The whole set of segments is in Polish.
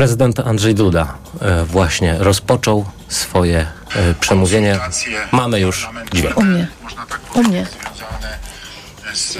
Prezydent Andrzej Duda e, właśnie rozpoczął swoje e, przemówienie. Mamy już dźwięk. U mnie. U mnie. Z,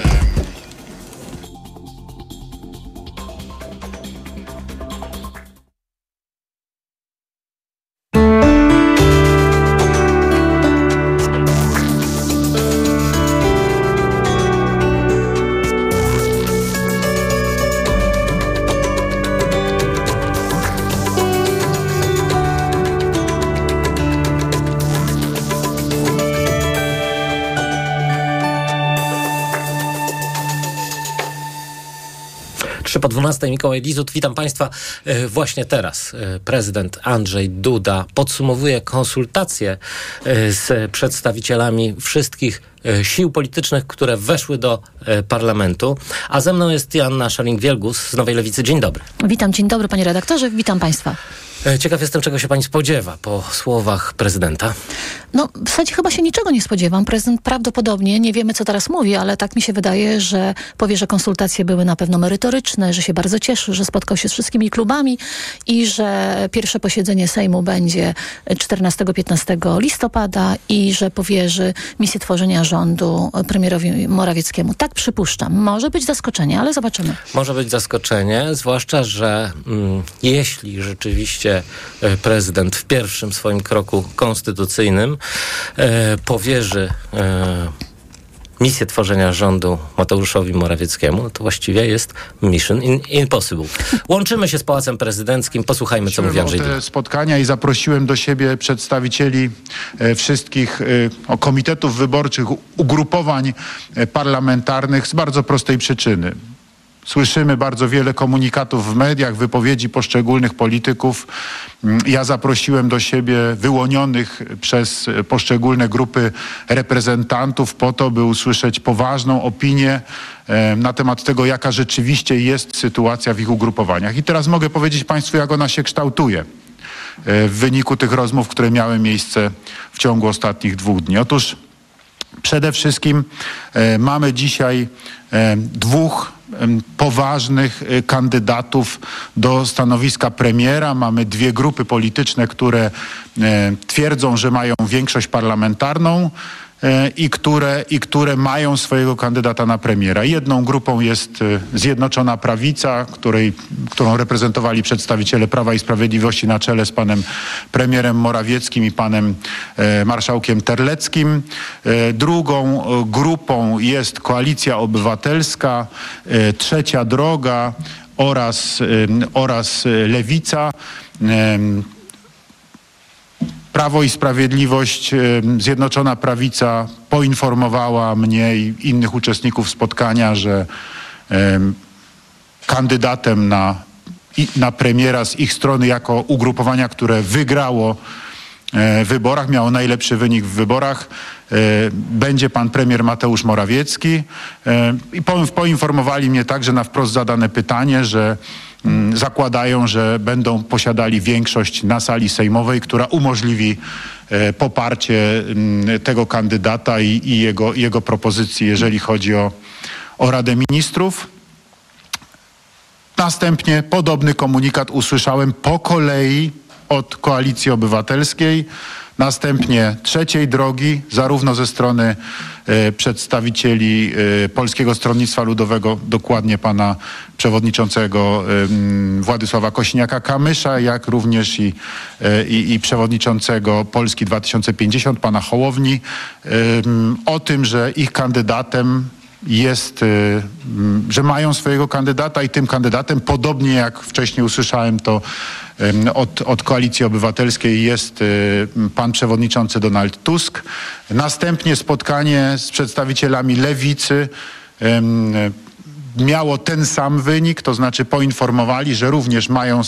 Mikołaj Lizut. Witam Państwa. E, Właśnie teraz e, prezydent Andrzej Duda podsumowuje konsultacje e, z przedstawicielami wszystkich sił politycznych, które weszły do parlamentu. A ze mną jest Joanna Szaling-Wielgus z Nowej Lewicy. Dzień dobry. Witam, dzień dobry panie redaktorze, witam państwa. E, Ciekaw jestem, czego się pani spodziewa po słowach prezydenta. No, w zasadzie chyba się niczego nie spodziewam. Prezydent prawdopodobnie, nie wiemy co teraz mówi, ale tak mi się wydaje, że powie, że konsultacje były na pewno merytoryczne, że się bardzo cieszy, że spotkał się z wszystkimi klubami i że pierwsze posiedzenie Sejmu będzie 14-15 listopada i że powierzy misję tworzenia rządu premierowi Morawieckiemu. Tak przypuszczam. Może być zaskoczenie, ale zobaczymy. Może być zaskoczenie, zwłaszcza, że mm, jeśli rzeczywiście e, prezydent w pierwszym swoim kroku konstytucyjnym e, powierzy e, misję tworzenia rządu Mateuszowi Morawieckiemu, no to właściwie jest mission in, impossible. Łączymy się z Pałacem Prezydenckim, posłuchajmy, co mówi Andrzej Duda. spotkania i zaprosiłem do siebie przedstawicieli wszystkich komitetów wyborczych, ugrupowań parlamentarnych z bardzo prostej przyczyny. Słyszymy bardzo wiele komunikatów w mediach, wypowiedzi poszczególnych polityków. Mm, Ja zaprosiłem do siebie wyłonionych przez poszczególne grupy reprezentantów po to, by usłyszeć poważną opinię na temat tego, jaka rzeczywiście jest sytuacja w ich ugrupowaniach. I teraz mogę powiedzieć Państwu, jak ona się kształtuje e, w wyniku tych rozmów, które miały miejsce w ciągu ostatnich dwóch dni. Otóż Przede wszystkim e, mamy dzisiaj e, dwóch poważnych e, kandydatów do stanowiska premiera. Mamy dwie grupy polityczne, które twierdzą, że mają większość parlamentarną i które, i które mają swojego kandydata na premiera. Jedną grupą jest e, Zjednoczona Prawica, której, którą reprezentowali przedstawiciele Prawa i Sprawiedliwości na czele z panem premierem Morawieckim i panem e, marszałkiem Terleckim. E, drugą grupą jest Koalicja Obywatelska, Trzecia Droga oraz, oraz Lewica. Prawo i Sprawiedliwość, Zjednoczona Prawica poinformowała mnie i innych uczestników spotkania, że em, kandydatem na, na premiera z ich strony jako ugrupowania, które wygrało e, wyborach, miało najlepszy wynik w wyborach, e, będzie pan premier Mateusz Morawiecki. E, I po, poinformowali mnie także na wprost zadane pytanie, że zakładają, że będą posiadali większość na sali sejmowej, która umożliwi e, poparcie mm, tego kandydata i, i jego, jego propozycji, jeżeli chodzi o, o Radę Ministrów. Następnie podobny komunikat usłyszałem po kolei od Koalicji Obywatelskiej, następnie trzeciej drogi, zarówno ze strony e, przedstawicieli e, Polskiego Stronnictwa Ludowego, dokładnie pana przewodniczącego Władysława Kośniaka-Kamysza, jak również i, e, i, i przewodniczącego Polski 2050, pana Hołowni, o tym, że ich kandydatem jest, że mają swojego kandydata i tym kandydatem, podobnie jak wcześniej usłyszałem to od, od Koalicji Obywatelskiej, jest y, pan przewodniczący Donald Tusk. Następnie spotkanie z przedstawicielami lewicy. Miało ten sam wynik, to znaczy poinformowali, że również mają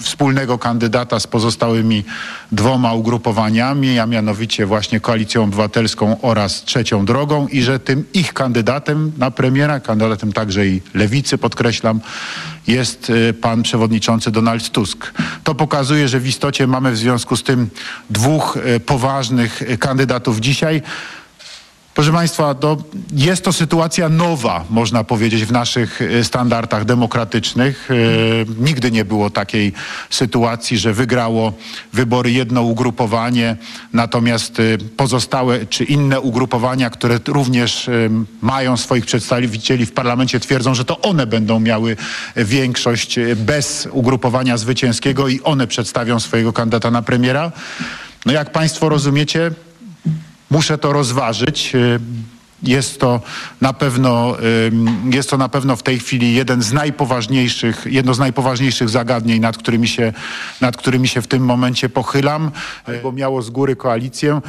wspólnego kandydata z pozostałymi dwoma ugrupowaniami, a mianowicie właśnie Koalicją Obywatelską oraz Trzecią Drogą i że tym ich kandydatem na premiera, kandydatem także i lewicy, podkreślam, jest y, pan przewodniczący Donald Tusk. To pokazuje, że w istocie mamy w związku z tym dwóch y, poważnych y, kandydatów dzisiaj. Proszę Państwa, to jest to sytuacja nowa, można powiedzieć, w naszych e, standardach demokratycznych. E, nigdy nie było takiej sytuacji, że wygrało wybory jedno ugrupowanie, natomiast e, pozostałe czy inne ugrupowania, które również mają swoich przedstawicieli w parlamencie, twierdzą, że to one będą miały większość bez ugrupowania zwycięskiego i one przedstawią swojego kandydata na premiera. No jak Państwo rozumiecie, Muszę to rozważyć. Y, jest to na pewno, jest to na pewno w tej chwili jeden z najpoważniejszych, jedno z najpoważniejszych zagadnień, nad którymi się, nad którymi się w tym momencie pochylam, bo miało z góry koalicję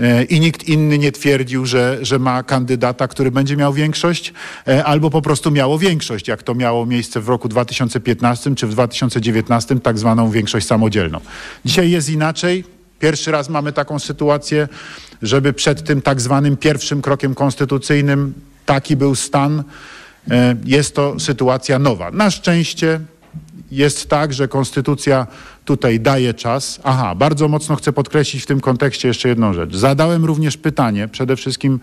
y, i nikt inny nie twierdził, że, że ma kandydata, który będzie miał większość, y, albo po prostu miało większość, jak to miało miejsce w roku 2015 czy w 2019, tak zwaną większość samodzielną. Dzisiaj jest inaczej. Pierwszy raz mamy taką sytuację żeby przed tym tak zwanym pierwszym krokiem konstytucyjnym taki był stan. E, jest to sytuacja nowa. Na szczęście jest tak, że konstytucja tutaj daje czas. Aha, bardzo mocno chcę podkreślić w tym kontekście jeszcze jedną rzecz. Zadałem również pytanie przede wszystkim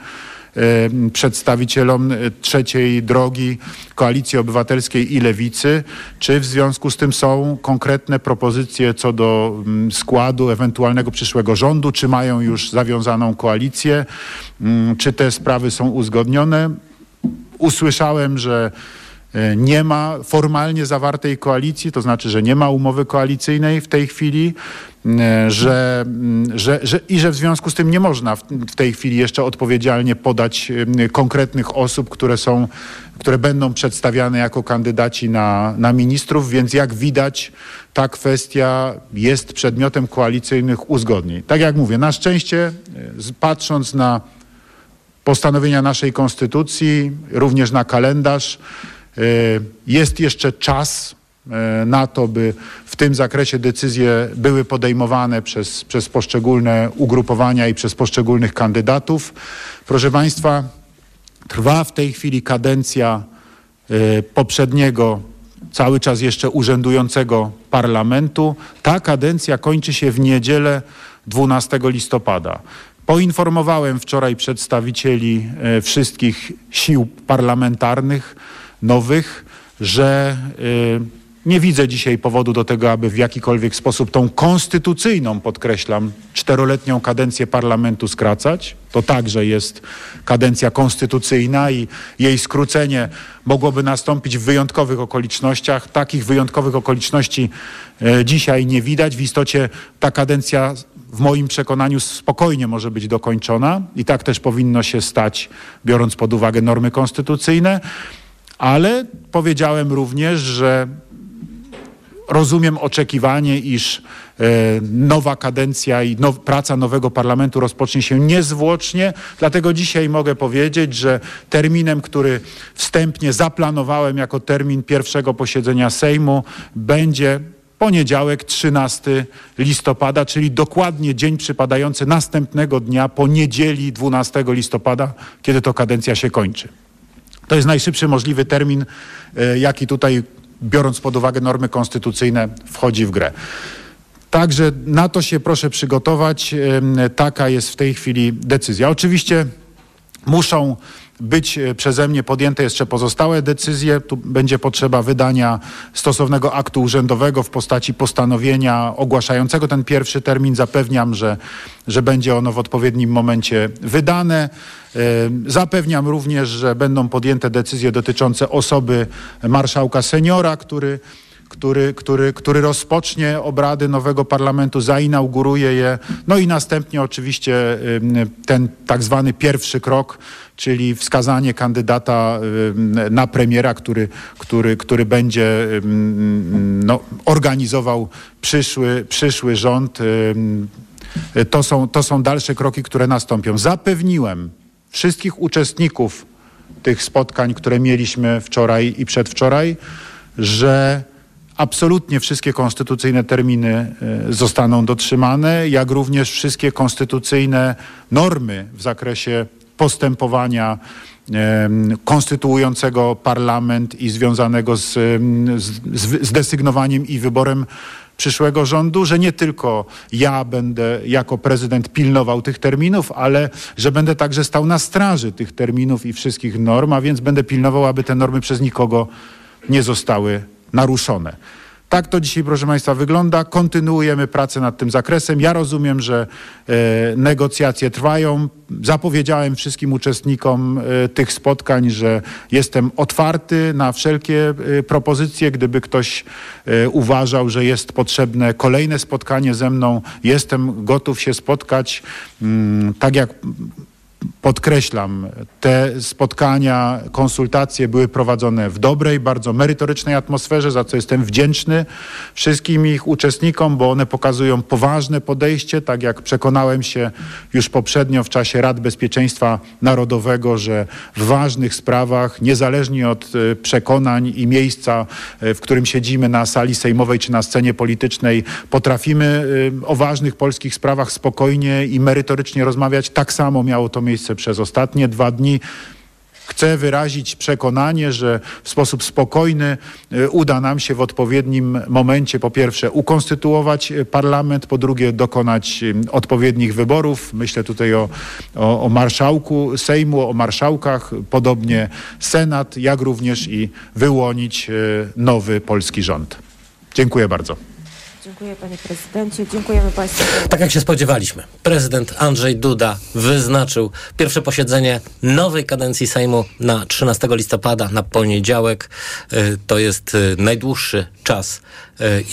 przedstawicielom e, trzeciej drogi Koalicji Obywatelskiej i Lewicy, czy w związku z tym są konkretne propozycje co do mm, składu ewentualnego przyszłego rządu, czy mają już zawiązaną koalicję, mm, czy te sprawy są uzgodnione. Usłyszałem, że nie ma formalnie zawartej koalicji, to znaczy, że nie ma umowy koalicyjnej w tej chwili. E, że, że, że, i że w związku z tym nie można w, w, tej chwili jeszcze odpowiedzialnie podać e, konkretnych osób, które są, które będą przedstawiane jako kandydaci na, na ministrów, więc jak widać ta kwestia jest przedmiotem koalicyjnych uzgodnień. Tak jak mówię, na szczęście e, patrząc na postanowienia naszej konstytucji, również na kalendarz, jest jeszcze czas E, na to, by w tym zakresie decyzje były podejmowane przez, przez poszczególne ugrupowania i przez poszczególnych kandydatów. Proszę Państwa, trwa w tej chwili kadencja e, poprzedniego, cały czas jeszcze urzędującego parlamentu. Ta kadencja kończy się w niedzielę 12 listopada. Poinformowałem wczoraj przedstawicieli e, wszystkich sił parlamentarnych nowych, że nie widzę dzisiaj powodu do tego, aby w jakikolwiek sposób tą konstytucyjną, podkreślam, czteroletnią kadencję parlamentu skracać. To także jest kadencja konstytucyjna i jej skrócenie mogłoby nastąpić w wyjątkowych okolicznościach. Takich wyjątkowych okoliczności e, dzisiaj nie widać. W istocie ta kadencja w moim przekonaniu spokojnie może być dokończona i tak też powinno się stać, biorąc pod uwagę normy konstytucyjne. Ale powiedziałem również, że rozumiem oczekiwanie, iż e, nowa kadencja i now, praca nowego parlamentu rozpocznie się niezwłocznie. Dlatego dzisiaj mogę powiedzieć, że terminem, który wstępnie zaplanowałem jako termin pierwszego posiedzenia Sejmu, będzie poniedziałek 13 listopada, czyli dokładnie dzień przypadający następnego dnia po niedzieli 12 listopada, kiedy to kadencja się kończy. To jest najszybszy możliwy termin, e, jaki tutaj biorąc pod uwagę normy konstytucyjne, wchodzi w grę. Także na to się proszę przygotować. Taka jest w tej chwili decyzja. Oczywiście muszą być e, przeze mnie podjęte jeszcze pozostałe decyzje. Tu będzie potrzeba wydania stosownego aktu urzędowego w postaci postanowienia ogłaszającego ten pierwszy termin. Zapewniam, że, że będzie ono w odpowiednim momencie wydane. E, zapewniam również, że będą podjęte decyzje dotyczące osoby marszałka seniora, który który, który, który rozpocznie obrady nowego parlamentu, zainauguruje je, no i następnie oczywiście ten tak zwany pierwszy krok, czyli wskazanie kandydata na premiera, który, który, który będzie no, organizował przyszły, przyszły rząd. To są, to są dalsze kroki, które nastąpią. Zapewniłem wszystkich uczestników tych spotkań, które mieliśmy wczoraj i przedwczoraj, że absolutnie wszystkie konstytucyjne terminy e, zostaną dotrzymane, jak również wszystkie konstytucyjne normy w zakresie postępowania konstytuującego parlament i związanego z, z, z desygnowaniem i wyborem przyszłego rządu, że nie tylko ja będę jako prezydent pilnował tych terminów, ale że będę także stał na straży tych terminów i wszystkich norm, a więc będę pilnował, aby te normy przez nikogo nie zostały naruszone. Tak to dzisiaj, proszę Państwa, wygląda. Kontynuujemy pracę nad tym zakresem. Ja rozumiem, że e, negocjacje trwają. Zapowiedziałem wszystkim uczestnikom e, tych spotkań, że jestem otwarty na wszelkie e, propozycje. Gdyby ktoś uważał, że jest potrzebne kolejne spotkanie ze mną, jestem gotów się spotkać. Mm, tak jak Podkreślam, te spotkania, konsultacje były prowadzone w dobrej, bardzo merytorycznej atmosferze, za co jestem wdzięczny wszystkim ich uczestnikom, bo one pokazują poważne podejście, tak jak przekonałem się już poprzednio w czasie Rad Bezpieczeństwa Narodowego, że w ważnych sprawach, niezależnie od e, przekonań i miejsca, e, w którym siedzimy na sali sejmowej czy na scenie politycznej, potrafimy e, o ważnych polskich sprawach spokojnie i merytorycznie rozmawiać. Tak samo miało to miejsce przez ostatnie dwa dni. Chcę wyrazić przekonanie, że w sposób spokojny e, uda nam się w odpowiednim momencie po pierwsze ukonstytuować e, parlament, po drugie dokonać e, odpowiednich wyborów. Myślę tutaj o, o, o marszałku Sejmu, o marszałkach, podobnie Senat, jak również i wyłonić nowy polski rząd. Dziękuję bardzo. Dziękuję panie prezydencie, dziękujemy państwu. Tak jak się spodziewaliśmy, prezydent Andrzej Duda wyznaczył pierwsze posiedzenie nowej kadencji Sejmu na 13 listopada, na poniedziałek. Y, to jest y, najdłuższy czas,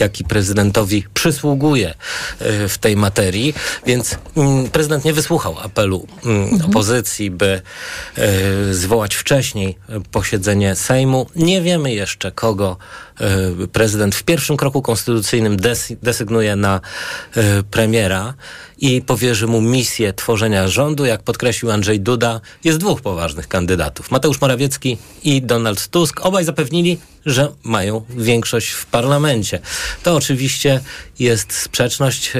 jaki prezydentowi przysługuje w tej materii, więc mm, prezydent nie wysłuchał apelu mm, mhm. opozycji, by zwołać wcześniej posiedzenie Sejmu. Nie wiemy jeszcze, kogo prezydent w pierwszym kroku konstytucyjnym desygnuje na premiera i powierzy mu misję tworzenia rządu. Jak podkreślił Andrzej Duda, jest dwóch poważnych kandydatów. Mateusz Morawiecki i Donald Tusk. Obaj zapewnili, że mają większość w parlamencie. To oczywiście jest sprzeczność.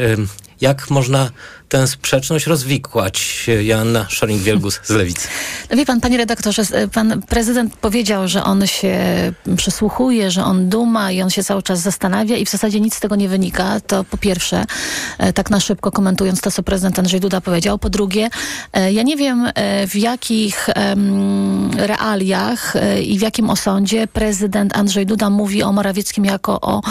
Jak można tę sprzeczność rozwikłać. Joanna Szoring-Wielgus z Lewicy. No wie pan, panie redaktorze, pan prezydent powiedział, że on się przysłuchuje, że on duma i on się cały czas zastanawia i w zasadzie nic z tego nie wynika. To po pierwsze, e, tak na szybko komentując to, co prezydent Andrzej Duda powiedział. Po drugie, e, ja nie wiem e, w jakich realiach i w jakim osądzie prezydent Andrzej Duda mówi o Morawieckim jako o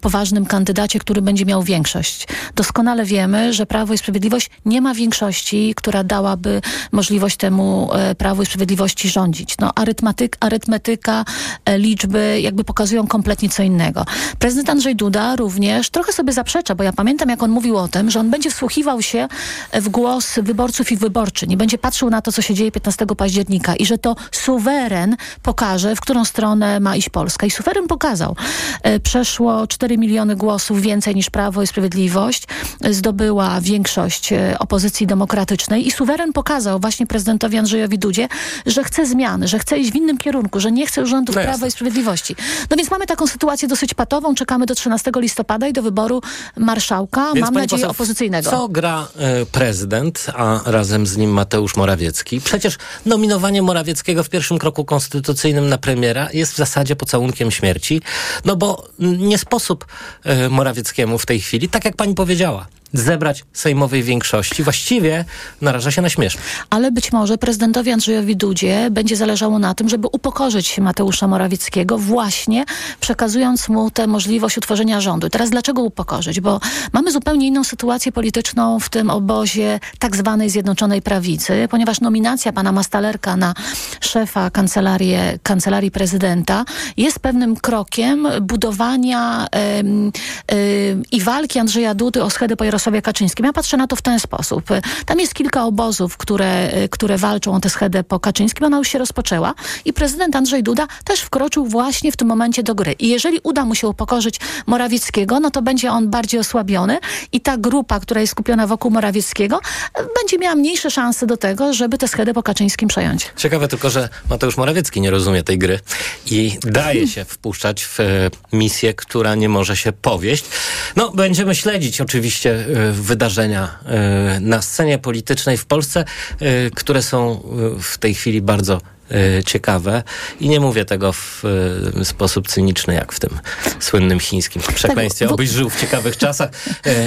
poważnym kandydacie, który będzie miał większość. Doskonale wiemy, że Prawo i Sprawiedliwość nie ma większości, która dałaby możliwość temu e, Prawu i Sprawiedliwości rządzić. No, arytmetyk, arytmetyka, e, liczby jakby pokazują kompletnie co innego. Prezydent Andrzej Duda również trochę sobie zaprzecza, bo ja pamiętam, jak on mówił o tym, że on będzie wsłuchiwał się w głos wyborców i wyborczy. Nie będzie patrzył na to, co się dzieje 15 października i że to suweren pokaże, w którą stronę ma iść Polska. I suweren pokazał. E, przeszło 4 miliony głosów więcej niż Prawo i Sprawiedliwość. Zdobyła większość e, opozycji demokratycznej i suweren pokazał właśnie prezydentowi Andrzejowi Dudzie, że chce zmiany, że chce iść w innym kierunku, że nie chce rządów no Prawa i Sprawiedliwości. No więc mamy taką sytuację dosyć patową. Czekamy do 13 listopada i do wyboru marszałka, więc mam nadzieję, poseł, opozycyjnego. Co gra y, prezydent, a razem z nim Mateusz Morawiecki? Przecież nominowanie Morawieckiego w pierwszym kroku konstytucyjnym na premiera jest w zasadzie pocałunkiem śmierci, no bo nie sposób y, Morawieckiemu w tej chwili, tak jak pani powiedziała, zebrać sejmowej większości, właściwie naraża się na śmieszność. Ale być może prezydentowi Andrzejowi Dudzie będzie zależało na tym, żeby upokorzyć Mateusza Morawieckiego właśnie przekazując mu tę możliwość utworzenia rządu. Teraz dlaczego upokorzyć? Bo mamy zupełnie inną sytuację polityczną w tym obozie tak zwanej Zjednoczonej Prawicy, ponieważ nominacja pana Mastalerka na szefa kancelarii, kancelarii prezydenta jest pewnym krokiem budowania i walki Andrzeja Dudy o schedę po Jarosławie Kaczyńskim. Ja patrzę na to w ten sposób. Tam jest kilka obozów, które, które walczą o tę schedę po Kaczyńskim. Ona już się rozpoczęła i prezydent Andrzej Duda też wkroczył właśnie w tym momencie do gry. I jeżeli uda mu się upokorzyć Morawieckiego, no to będzie on bardziej osłabiony i ta grupa, która jest skupiona wokół Morawieckiego, będzie miała mniejsze szanse do tego, żeby tę schedę po Kaczyńskim przejąć. Ciekawe tylko, że Mateusz Morawiecki nie rozumie tej gry i daje się wpuszczać w e, misję, która nie może się powieść. No, będziemy śledzić oczywiście wydarzenia na scenie politycznej w Polsce, które są w tej chwili bardzo ciekawe i nie mówię tego w sposób cyniczny, jak w tym słynnym chińskim przekleństwie. Tak, bo... Obyś żył w ciekawych czasach.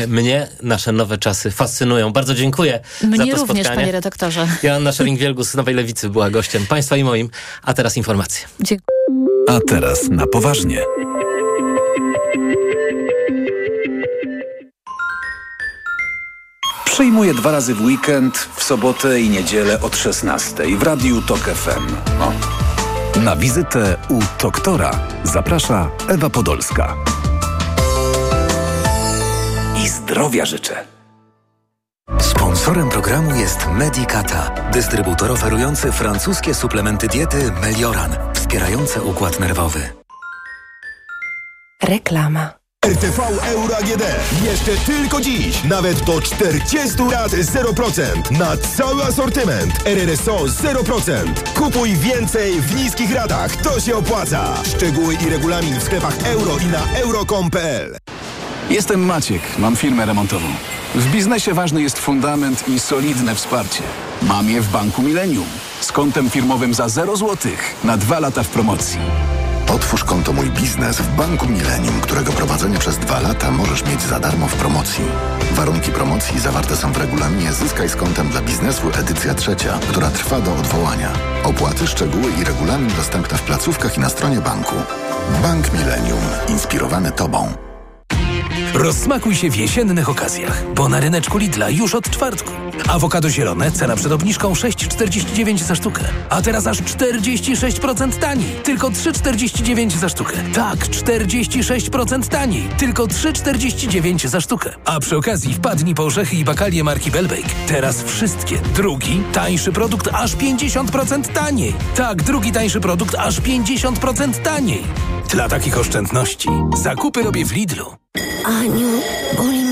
Mnie nasze nowe czasy fascynują. Bardzo dziękuję Mnie za to również, spotkanie. panie redaktorze. Joanna Szering-Wielgus z Nowej Lewicy była gościem państwa i moim, a teraz informacje. Dziękuję. A teraz na poważnie. Przyjmuję dwa razy w weekend, w sobotę i niedzielę od 16 w Radiu TOK FM. O. Na wizytę u doktora zaprasza Ewa Podolska. I zdrowia życzę. Sponsorem programu jest Medicata, dystrybutor oferujący francuskie suplementy diety Melioran, wspierające układ nerwowy. Reklama. RTV Euro AGD. Jeszcze tylko dziś. Nawet do 40 lat 0%. Na cały asortyment. RRSO 0%. Kupuj więcej w niskich ratach. To się opłaca. Szczegóły i regulamin w sklepach euro i na euro.com.pl Jestem Maciek. Mam firmę remontową. W biznesie ważny jest fundament i solidne wsparcie. Mam je w Banku Millennium. Z kontem firmowym za 0 zł na dwa lata w promocji. Otwórz konto Mój Biznes w Banku Millennium, którego prowadzenie przez dwa lata możesz mieć za darmo w promocji. Warunki promocji zawarte są w regulaminie Zyskaj z kontem dla biznesu edycja trzecia, która trwa do odwołania. Opłaty, szczegóły i regulamin dostępne w placówkach i na stronie banku. Bank Millennium. Inspirowany Tobą. Rozsmakuj się w jesiennych okazjach, bo na ryneczku Lidla już od czwartku. Awokado zielone, cena przed obniżką 6,49 za sztukę. A teraz aż 46% taniej. Tylko 3,49 za sztukę. Tak, 46% taniej. Tylko 3,49 za sztukę. A przy okazji wpadnij po orzechy i bakalie marki Belbake. Teraz wszystkie. Drugi, tańszy produkt aż 50% taniej. Tak, drugi tańszy produkt aż 50% taniej. Dla takich oszczędności zakupy robię w Lidlu. Anyu,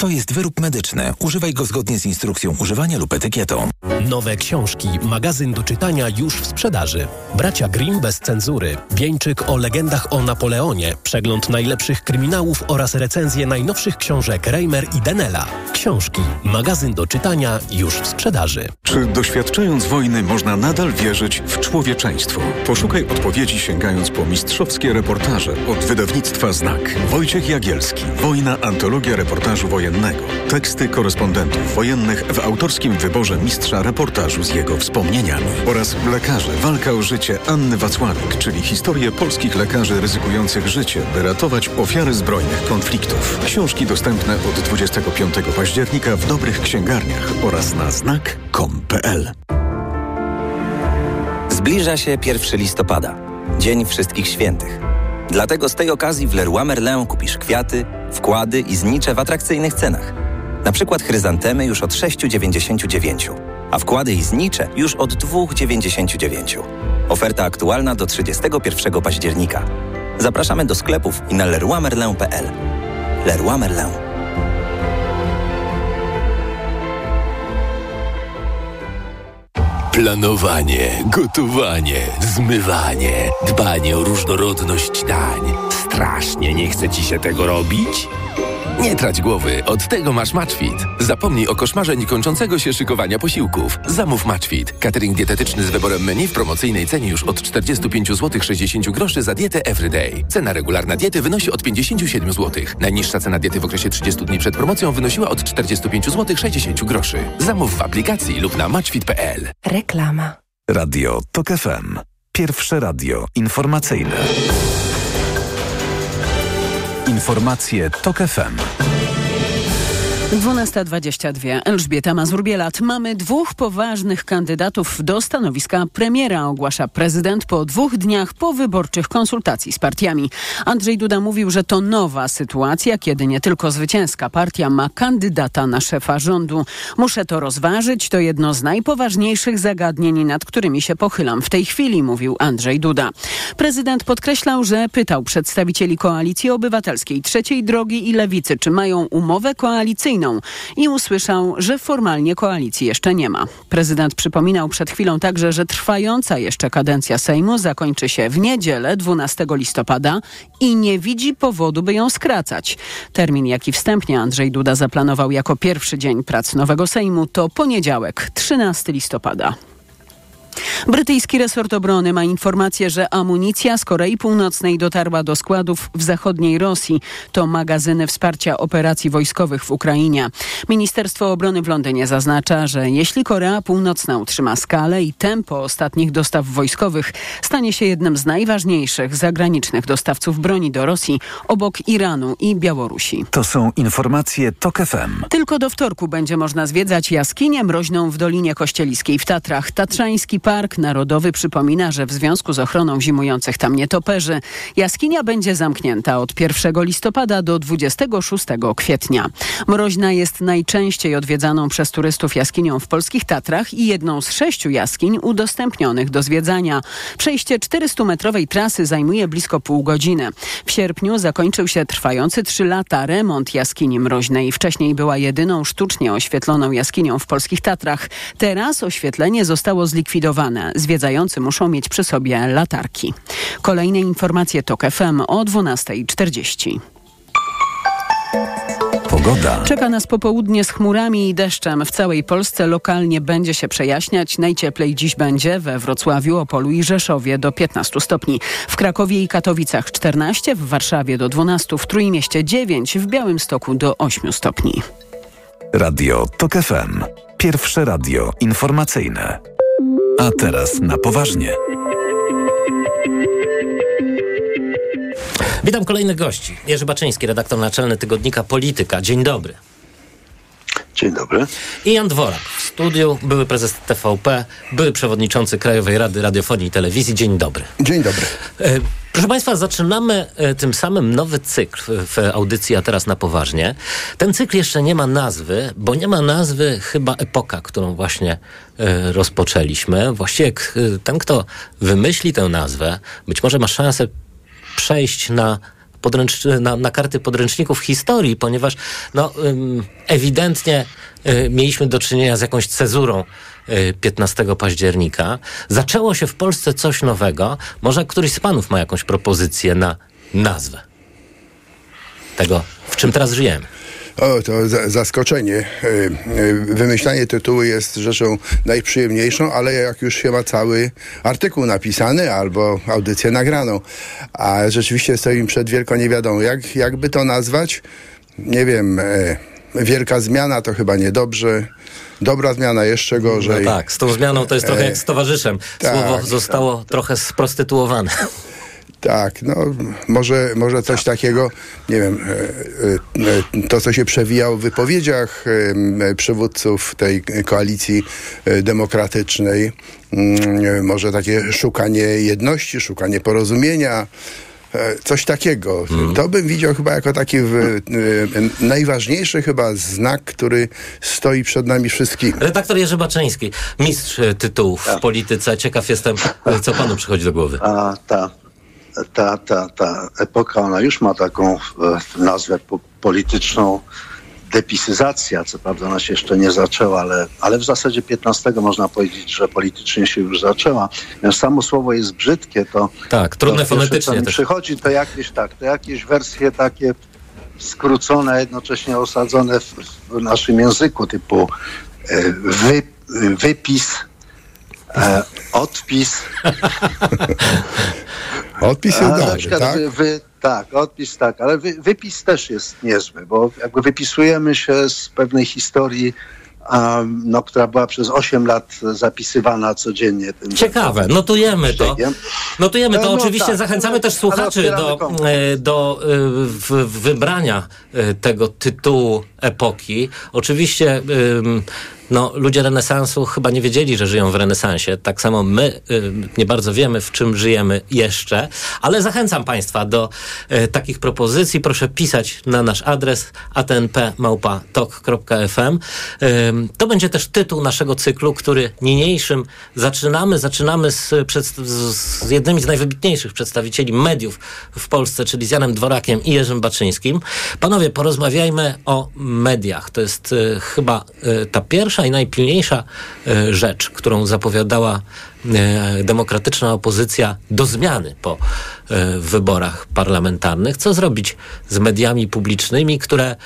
To jest wyrób medyczny. Używaj go zgodnie z instrukcją używania lub etykietą. Nowe książki, magazyn do czytania już w sprzedaży. Bracia Grimm bez cenzury. Wieńczyk o legendach o Napoleonie. Przegląd najlepszych kryminałów oraz recenzje najnowszych książek Reimer i Denela. Książki, magazyn do czytania już w sprzedaży. Czy doświadczając wojny można nadal wierzyć w człowieczeństwo? Poszukaj odpowiedzi sięgając po mistrzowskie reportaże od wydawnictwa Znak. Wojciech Jagielski. Wojna, antologia reportażu wojennego. Teksty korespondentów wojennych w autorskim wyborze mistrza reportażu z jego wspomnieniami. Oraz Lekarze. Walka o życie Anny Wacławik, czyli historię polskich lekarzy ryzykujących życie, by ratować ofiary zbrojnych konfliktów. Książki dostępne od 25 października w dobrych księgarniach oraz na znak.com.pl. Zbliża się 1 listopada, Dzień Wszystkich Świętych. Dlatego z tej okazji w Leroy Merlin kupisz kwiaty, wkłady i znicze w atrakcyjnych cenach. Na przykład chryzantemy już od 6,99, a wkłady i znicze już od 2,99. Oferta aktualna do 31 października. Zapraszamy do sklepów i na leroymerlin.pl. Leroy Merlin. Planowanie, gotowanie, zmywanie, dbanie o różnorodność dań. Strasznie nie chce ci się tego robić? Nie trać głowy, od tego masz Matchfit. Zapomnij o koszmarze niekończącego się szykowania posiłków. Zamów Matchfit. Catering dietetyczny z wyborem menu w promocyjnej cenie już od 45 zł 60 groszy za dietę Everyday. Cena regularna diety wynosi od 57 zł. Najniższa cena diety w okresie 30 dni przed promocją wynosiła od 45 zł 60 groszy. Zamów w aplikacji lub na matchfit.pl. Reklama. Radio TOK FM. Pierwsze radio informacyjne. Informacje TOK FM. 12.22. Elżbieta Mazur-Bielat. Mamy dwóch poważnych kandydatów do stanowiska premiera, ogłasza prezydent po dwóch dniach powyborczych konsultacji z partiami. Andrzej Duda mówił, że to nowa sytuacja, kiedy nie tylko zwycięska partia ma kandydata na szefa rządu. Muszę to rozważyć, to jedno z najpoważniejszych zagadnień, nad którymi się pochylam w tej chwili, mówił Andrzej Duda. Prezydent podkreślał, że pytał przedstawicieli Koalicji Obywatelskiej, Trzeciej Drogi i Lewicy, czy mają umowę koalicyjną i usłyszał, że formalnie koalicji jeszcze nie ma. Prezydent przypominał przed chwilą także, że trwająca jeszcze kadencja Sejmu zakończy się w niedzielę 12 listopada i nie widzi powodu, by ją skracać. Termin, jaki wstępnie Andrzej Duda zaplanował jako pierwszy dzień prac nowego Sejmu, to poniedziałek 13 listopada. Brytyjski resort obrony ma informację, że amunicja z Korei Północnej dotarła do składów w zachodniej Rosji. To magazyny wsparcia operacji wojskowych w Ukrainie. Ministerstwo Obrony w Londynie zaznacza, że jeśli Korea Północna utrzyma skalę i tempo ostatnich dostaw wojskowych, stanie się jednym z najważniejszych zagranicznych dostawców broni do Rosji obok Iranu i Białorusi. To są informacje TOK FM. Tylko do wtorku będzie można zwiedzać jaskinię mroźną w Dolinie Kościeliskiej w Tatrach. Tatrzański Park Narodowy przypomina, że w związku z ochroną zimujących tam nietoperzy jaskinia będzie zamknięta od 1 listopada do 26 kwietnia. Mroźna jest najczęściej odwiedzaną przez turystów jaskinią w polskich Tatrach i jedną z sześciu jaskiń udostępnionych do zwiedzania. Przejście 400-metrowej trasy zajmuje blisko pół godziny. W sierpniu zakończył się trwający trzy lata remont jaskini mroźnej. Wcześniej była jedyną sztucznie oświetloną jaskinią w polskich Tatrach. Teraz oświetlenie zostało zlikwidowane. Zwiedzający muszą mieć przy sobie latarki. Kolejne informacje TOK FM o 12.40. Pogoda. Czeka nas popołudnie z chmurami i deszczem. W całej Polsce lokalnie będzie się przejaśniać. Najcieplej dziś będzie we Wrocławiu, Opolu i Rzeszowie do 15 stopni. W Krakowie i Katowicach 14, w Warszawie do 12, w Trójmieście 9, w Białymstoku do 8 stopni. Radio TOK FM. Pierwsze radio informacyjne. A teraz na poważnie. Witam kolejnych gości. Jerzy Baczyński, redaktor naczelny tygodnika Polityka. Dzień dobry. Dzień dobry. I Jan Dworak w studiu, były prezes TVP, były przewodniczący Krajowej Rady Radiofonii i Telewizji. Dzień dobry. Dzień dobry. E, Proszę Państwa, zaczynamy e, tym samym nowy cykl w audycji, a teraz na poważnie. Ten cykl jeszcze nie ma nazwy, bo nie ma nazwy chyba epoka, którą właśnie e, rozpoczęliśmy. Właściwie k- ten, kto wymyśli tę nazwę, być może ma szansę przejść na, podręcz, na, na karty podręczników historii, ponieważ no, ewidentnie mieliśmy do czynienia z jakąś cezurą 15 października. Zaczęło się w Polsce coś nowego. Może któryś z panów ma jakąś propozycję na nazwę tego, w czym teraz żyjemy. O, to za, zaskoczenie. E, e, Wymyślanie tytułu jest rzeczą najprzyjemniejszą, ale jak już się ma cały artykuł napisany albo audycję nagraną, a rzeczywiście stoimy przed wielką niewiadomą. Jak, jakby to nazwać? Nie wiem. E, wielka zmiana to chyba niedobrze. Dobra zmiana jeszcze gorzej. No tak, z tą zmianą to jest trochę E, jak z towarzyszem. Słowo tak, zostało trochę sprostytuowane. Tak, no może, może coś takiego, nie wiem, e, e, to co się przewijało w wypowiedziach przywódców tej koalicji demokratycznej, mm, może takie szukanie jedności, szukanie porozumienia, coś takiego. To bym widział chyba jako taki w, e, najważniejszy chyba znak, który stoi przed nami wszystkimi. Redaktor Jerzy Baczyński, mistrz e, tytułów w polityce. Ciekaw jestem, e, co panu przychodzi do głowy. A ta, ta, ta, ta epoka, ona już ma taką e, nazwę po, polityczną depisyzacja. Co prawda ona się jeszcze nie zaczęła, ale, ale w zasadzie 15 można powiedzieć, że politycznie się już zaczęła. Więc samo słowo jest brzydkie, to Tak, trudne to fonetycznie też. przychodzi, to jakieś tak, to jakieś wersje takie skrócone, jednocześnie osadzone w, w naszym języku, typu e, wy, wypis, e, odpis. Odpis jest przykład tak? Wy, tak, odpis tak, ale wy, wypis też jest niezły, bo jakby wypisujemy się z pewnej historii, a, no, która była przez 8 lat zapisywana codziennie. Tym Ciekawe, notujemy to. Notujemy to. No, no Oczywiście tak, zachęcamy ale- też słuchaczy do, e, do e, w, wybrania e, tego tytułu epoki. Oczywiście ym, no, ludzie renesansu chyba nie wiedzieli, że żyją w renesansie. Tak samo my ym, nie bardzo wiemy, w czym żyjemy jeszcze, ale zachęcam Państwa do e, takich propozycji. Proszę pisać na nasz adres atnp.tok.fm. Ym, To będzie też tytuł naszego cyklu, który niniejszym zaczynamy. Zaczynamy z, z, z jednymi z najwybitniejszych przedstawicieli mediów w Polsce, czyli z Janem Dworakiem i Jerzym Baczyńskim. Panowie, porozmawiajmy o mediach. To jest e, chyba e, ta pierwsza i najpilniejsza e, rzecz, którą zapowiadała e, demokratyczna opozycja do zmiany po e, wyborach parlamentarnych. Co zrobić z mediami publicznymi, które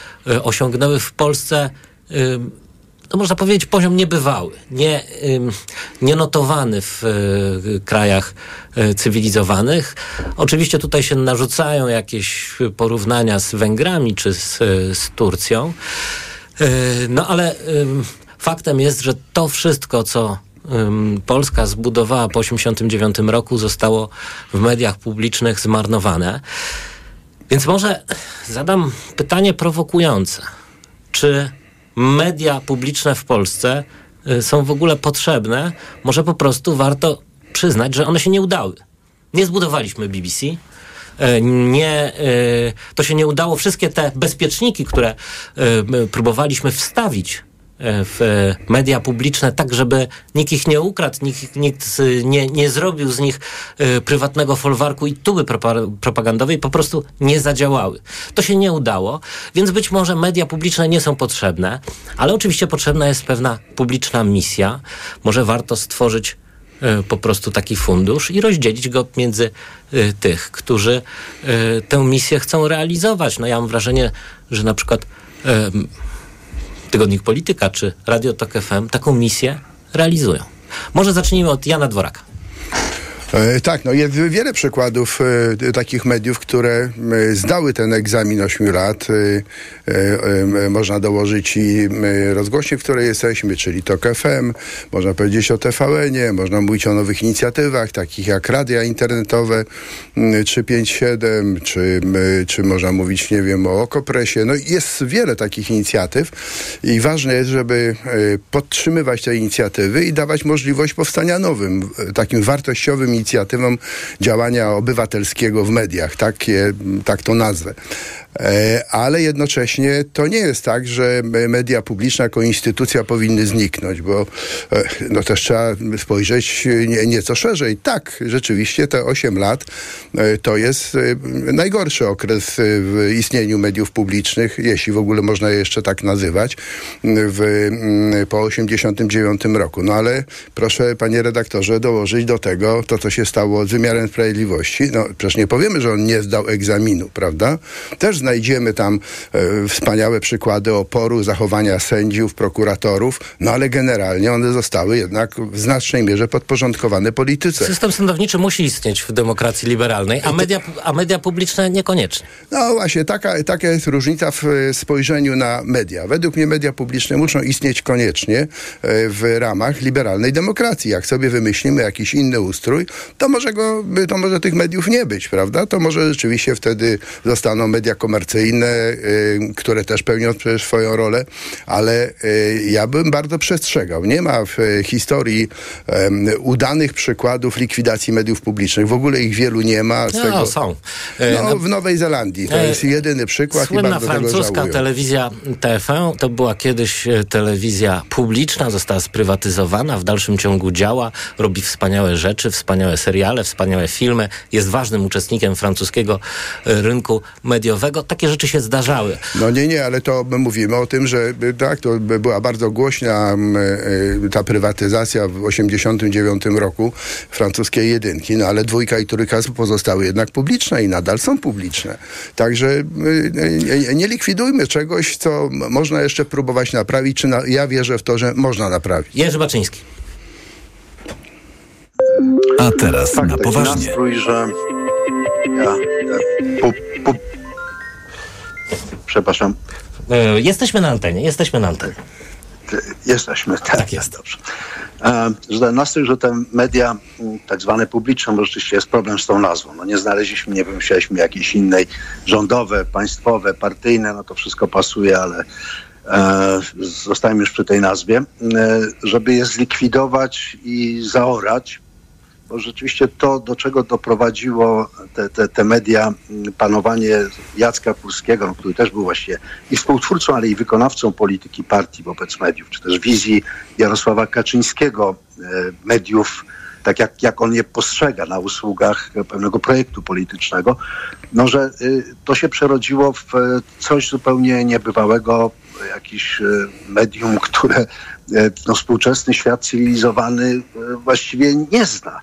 osiągnęły w Polsce no można powiedzieć, poziom niebywały, nie, nienotowany w krajach cywilizowanych. Oczywiście tutaj się narzucają jakieś porównania z Węgrami czy z, z Turcją. No ale faktem jest, że to wszystko, co Polska zbudowała po 1989 roku, zostało w mediach publicznych zmarnowane. Więc może zadam pytanie prowokujące. Czy media publiczne w Polsce y, są w ogóle potrzebne? Może po prostu warto przyznać, że one się nie udały. Nie zbudowaliśmy BBC. y, Nie, y, to się nie udało. Wszystkie te bezpieczniki, które my próbowaliśmy wstawić w y, media publiczne, tak żeby nikt ich nie ukradł, nikt, nikt nie, nie zrobił z nich y, prywatnego folwarku i tuby propa- propagandowej, po prostu nie zadziałały. To się nie udało, więc być może media publiczne nie są potrzebne, ale oczywiście potrzebna jest pewna publiczna misja. Może warto stworzyć po prostu taki fundusz i rozdzielić go między tych, którzy tę misję chcą realizować. No ja mam wrażenie, że na przykład Tygodnik Polityka czy Radio Tok FM taką misję realizują. Może zacznijmy od Jana Dworaka. E, Tak, no jest wiele przykładów e, takich mediów, które e, zdały ten egzamin 8 lat. Można dołożyć i rozgłośnie, w której jesteśmy, czyli TOK FM, można powiedzieć o TVN-ie, można mówić o nowych inicjatywach, takich jak radia internetowe m, 357, czy, czy można mówić, nie wiem, o Okopresie. No jest wiele takich inicjatyw i ważne jest, żeby podtrzymywać te inicjatywy i dawać możliwość powstania nowym, takim wartościowym inicjatywom działania obywatelskiego w mediach, takie, tak to nazwę. E, Ale jednocześnie to nie jest tak, że me- media publiczne jako instytucja powinny zniknąć, bo e, no też trzeba spojrzeć nie, nieco szerzej. Tak, rzeczywiście te 8 lat e, to jest e, najgorszy okres e, w istnieniu mediów publicznych, jeśli w ogóle można je jeszcze tak nazywać, w, po 89 roku. No ale proszę, panie redaktorze, dołożyć do tego to, co się stało z wymiarem sprawiedliwości. No przecież nie powiemy, że on nie zdał egzaminu, prawda? Też znajdziemy tam e, wspaniałe przykłady oporu, zachowania sędziów, prokuratorów, no ale generalnie one zostały jednak w znacznej mierze podporządkowane polityce. System sądowniczy musi istnieć w demokracji liberalnej, a media, a media publiczne niekoniecznie. No właśnie, taka, taka jest różnica w e, spojrzeniu na media. Według mnie media publiczne muszą istnieć koniecznie e, w ramach liberalnej demokracji. Jak sobie wymyślimy jakiś inny ustrój, to może, go, to może tych mediów nie być, prawda? To może rzeczywiście wtedy zostaną media komercyjne, e, które też pełnią swoją rolę, ale e, ja bym bardzo przestrzegał. Nie ma w e, historii udanych przykładów likwidacji mediów publicznych. W ogóle ich wielu nie ma. Z No, tego, są. E, no, w Nowej Zelandii. To E, jest jedyny przykład i Słynna bardzo tego francuska żałuję. telewizja TF1 to była kiedyś e, telewizja publiczna, została sprywatyzowana, w dalszym ciągu działa, robi wspaniałe rzeczy, wspaniałe seriale, wspaniałe filmy, jest ważnym uczestnikiem francuskiego rynku mediowego. Takie rzeczy się zdarzały. No nie, nie, ale to my mówimy o tym, że y, tak, to by była bardzo głośna m, y, ta prywatyzacja w 89 roku francuskiej jedynki, no ale dwójka i trójka pozostały jednak publiczne i nadal są publiczne. Także y, nie, nie likwidujmy czegoś, co można jeszcze próbować naprawić, czy na, ja wierzę w to, że można naprawić. Jerzy Baczyński. A teraz Tak, na poważnie. nastrój, że ja, przepraszam, E, Jesteśmy na antenie, jesteśmy na antenie. Jesteśmy, tak, tak jest. Dobrze. E, że nastrój, że te media tak zwane publiczne, bo rzeczywiście jest problem z tą nazwą. No nie znaleźliśmy, nie wymyśleliśmy jakiejś innej rządowe, państwowe, partyjne, no to wszystko pasuje, ale e, zostajemy już przy tej nazwie, e, żeby je zlikwidować i zaorać, rzeczywiście to, do czego doprowadziło te, te, te media, m, panowanie Jacka Kurskiego, no, który też był właśnie i współtwórcą, ale i wykonawcą polityki partii wobec mediów, czy też wizji Jarosława Kaczyńskiego, e, mediów, tak jak, jak on je postrzega na usługach pewnego projektu politycznego, no że y, to się przerodziło w e, coś zupełnie niebywałego, jakiś e, medium, które no, współczesny świat cywilizowany właściwie nie zna.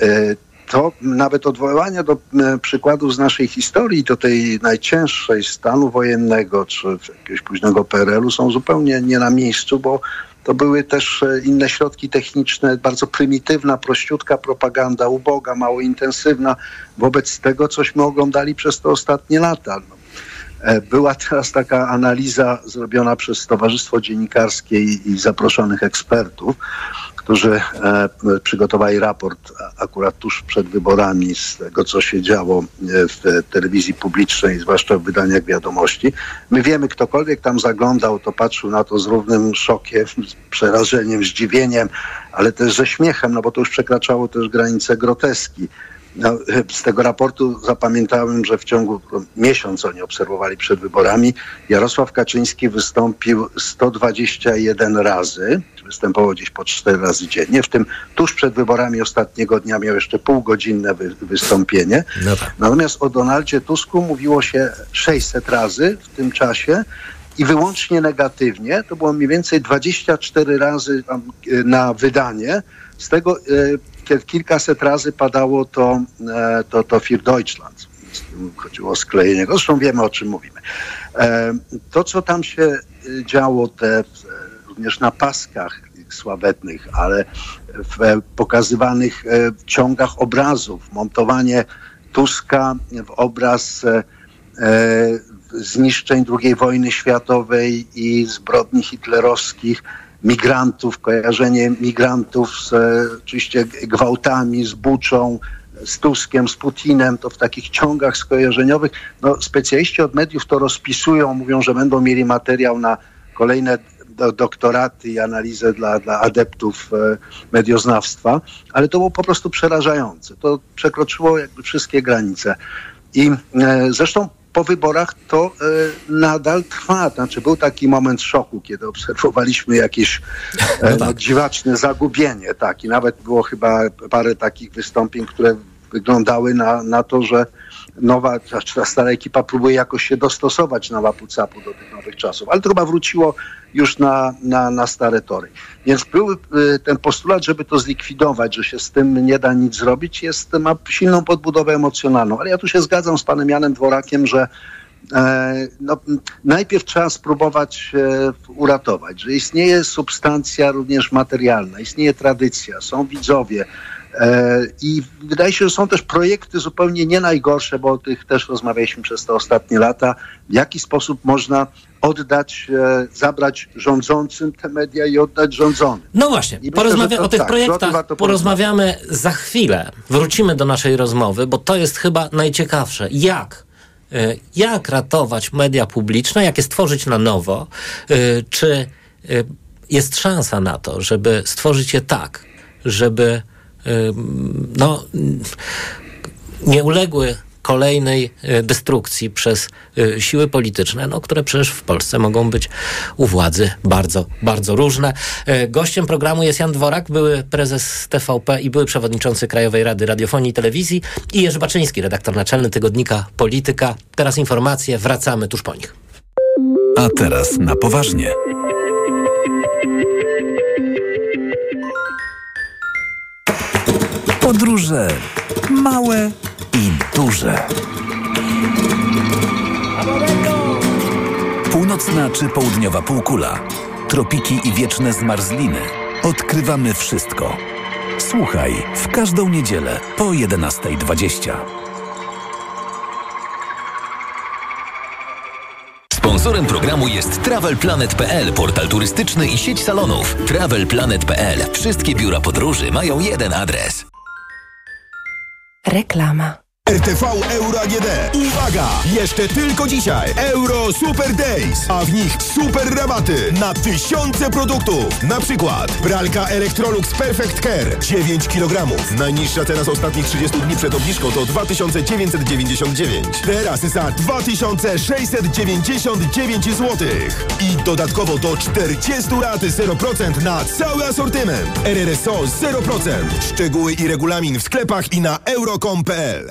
E, To nawet odwołania do e, przykładów z naszej historii, do tej najcięższej stanu wojennego czy jakiegoś późnego PRL-u są zupełnie nie na miejscu, bo to były też e, inne środki techniczne, bardzo prymitywna, prościutka propaganda, uboga, mało intensywna wobec tego, cośmy oglądali przez te ostatnie lata. No. E, Była teraz taka analiza zrobiona przez Towarzystwo Dziennikarskie i, zaproszonych ekspertów, którzy e, przygotowali raport akurat tuż przed wyborami z tego, co się działo e, w telewizji publicznej, zwłaszcza w wydaniach wiadomości. My wiemy, ktokolwiek tam zaglądał, to patrzył na to z równym szokiem, z przerażeniem, zdziwieniem, ale też ze śmiechem, no bo to już przekraczało też granice groteski. No, z tego raportu zapamiętałem, że w ciągu miesiąca oni obserwowali przed wyborami. Jarosław Kaczyński wystąpił 121 razy, występował gdzieś po 4 razy dziennie. W tym tuż przed wyborami ostatniego dnia miał jeszcze półgodzinne wy, wystąpienie. No tak. Natomiast o Donaldzie Tusku mówiło się 600 razy w tym czasie i wyłącznie negatywnie. To było mniej więcej 24 razy e, na wydanie. Z tego e, kilkaset razy padało to, e, to, to Für Deutschland. Chodziło o sklejenie. Zresztą wiemy, o czym mówimy. E, To, co tam się e, działo, te również na paskach sławetnych, ale w pokazywanych e, ciągach obrazów, montowanie Tuska w obraz zniszczeń II wojny światowej i zbrodni hitlerowskich, migrantów, kojarzenie migrantów z e, oczywiście gwałtami, z Buczą, z Tuskiem, z Putinem, to w takich ciągach skojarzeniowych. No, specjaliści od mediów to rozpisują, mówią, że będą mieli materiał na kolejne do, doktoraty i analizę dla, dla adeptów e, medioznawstwa, ale to było po prostu przerażające. To przekroczyło jakby wszystkie granice. I e, zresztą po wyborach to e, nadal trwa. Znaczy był taki moment szoku, kiedy obserwowaliśmy jakieś e, no, dziwaczne zagubienie. Tak. I nawet było chyba parę takich wystąpień, które wyglądały na, na to, że nowa, znaczy ta stara ekipa próbuje jakoś się dostosować na łapu-capu do tych nowych czasów. Ale to chyba wróciło już na, na, na stare tory. Więc był y, ten postulat, żeby to zlikwidować, że się z tym nie da nic zrobić, jest, ma silną podbudowę emocjonalną. Ale ja tu się zgadzam z panem Janem Dworakiem, że e, no, najpierw trzeba spróbować uratować, że istnieje substancja również materialna, istnieje tradycja, są widzowie, I wydaje się, że są też projekty zupełnie nie najgorsze, bo o tych też rozmawialiśmy przez te ostatnie lata, w jaki sposób można oddać, e, zabrać rządzącym te media i oddać rządzonym. No właśnie, I myślę, porozmawia- że to o tych tak, projektach porozmawiamy za chwilę. Wrócimy do naszej rozmowy, bo to jest chyba najciekawsze. Jak? y, Jak ratować media publiczne, jak je stworzyć na nowo? Czy jest szansa na to, żeby stworzyć je tak, żeby no, nie uległy kolejnej y, destrukcji przez y, siły polityczne, no, które przecież w Polsce mogą być u władzy bardzo, bardzo różne. Y, Gościem programu jest Jan Dworak, były prezes TVP i były przewodniczący Krajowej Rady Radiofonii i Telewizji i Jerzy Baczyński, redaktor naczelny tygodnika Polityka. Teraz informacje, wracamy tuż po nich. A teraz na poważnie. Podróże małe i duże. Północna czy południowa półkula, tropiki i wieczne zmarzliny. Odkrywamy wszystko. Słuchaj w każdą niedzielę po 11.20. Sponsorem programu jest TravelPlanet.pl, portal turystyczny i sieć salonów. TravelPlanet.pl. Wszystkie biura podróży mają jeden adres. Reklama. RTV Euro AGD. Uwaga! Jeszcze tylko dzisiaj Euro Super Days, a w nich super rabaty na tysiące produktów. Na przykład pralka Electrolux Perfect Care 9 kg. Najniższa cena z ostatnich 30 dni przed obniżką to 2999. Teraz za 2699 zł. I dodatkowo do 40 lat 0% na cały asortyment. RRSO 0%. Szczegóły i regulamin w sklepach i na euro.com.pl.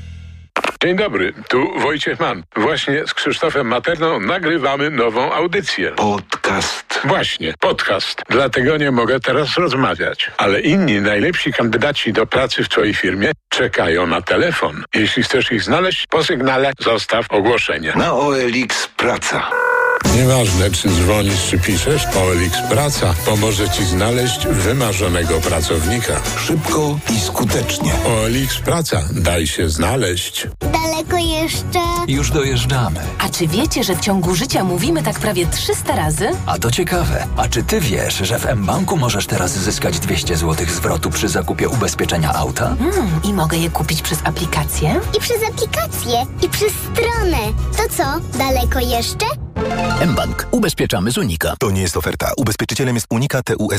Dzień dobry, tu Wojciech Mann. Właśnie z Krzysztofem Materną nagrywamy nową audycję. Podcast. Właśnie, podcast. Dlatego nie mogę teraz rozmawiać. Ale inni najlepsi kandydaci do pracy w Twojej firmie czekają na telefon. Jeśli chcesz ich znaleźć, po sygnale zostaw ogłoszenie. Na OLX Praca. Nieważne, czy dzwonisz, czy piszesz, OLX Praca pomoże Ci znaleźć wymarzonego pracownika. Szybko i skutecznie. OLX Praca. Daj się znaleźć. Daleko jeszcze? Już dojeżdżamy. A czy wiecie, że w ciągu życia mówimy tak prawie 300 razy? A to ciekawe. A czy ty wiesz, że w mBanku możesz teraz zyskać 200 zł zwrotu przy zakupie ubezpieczenia auta? Hmm, I mogę je kupić przez aplikację? I przez aplikację, i przez stronę. To co, daleko jeszcze? mBank. Ubezpieczamy z Unika. To nie jest oferta. Ubezpieczycielem jest Unika TUSA.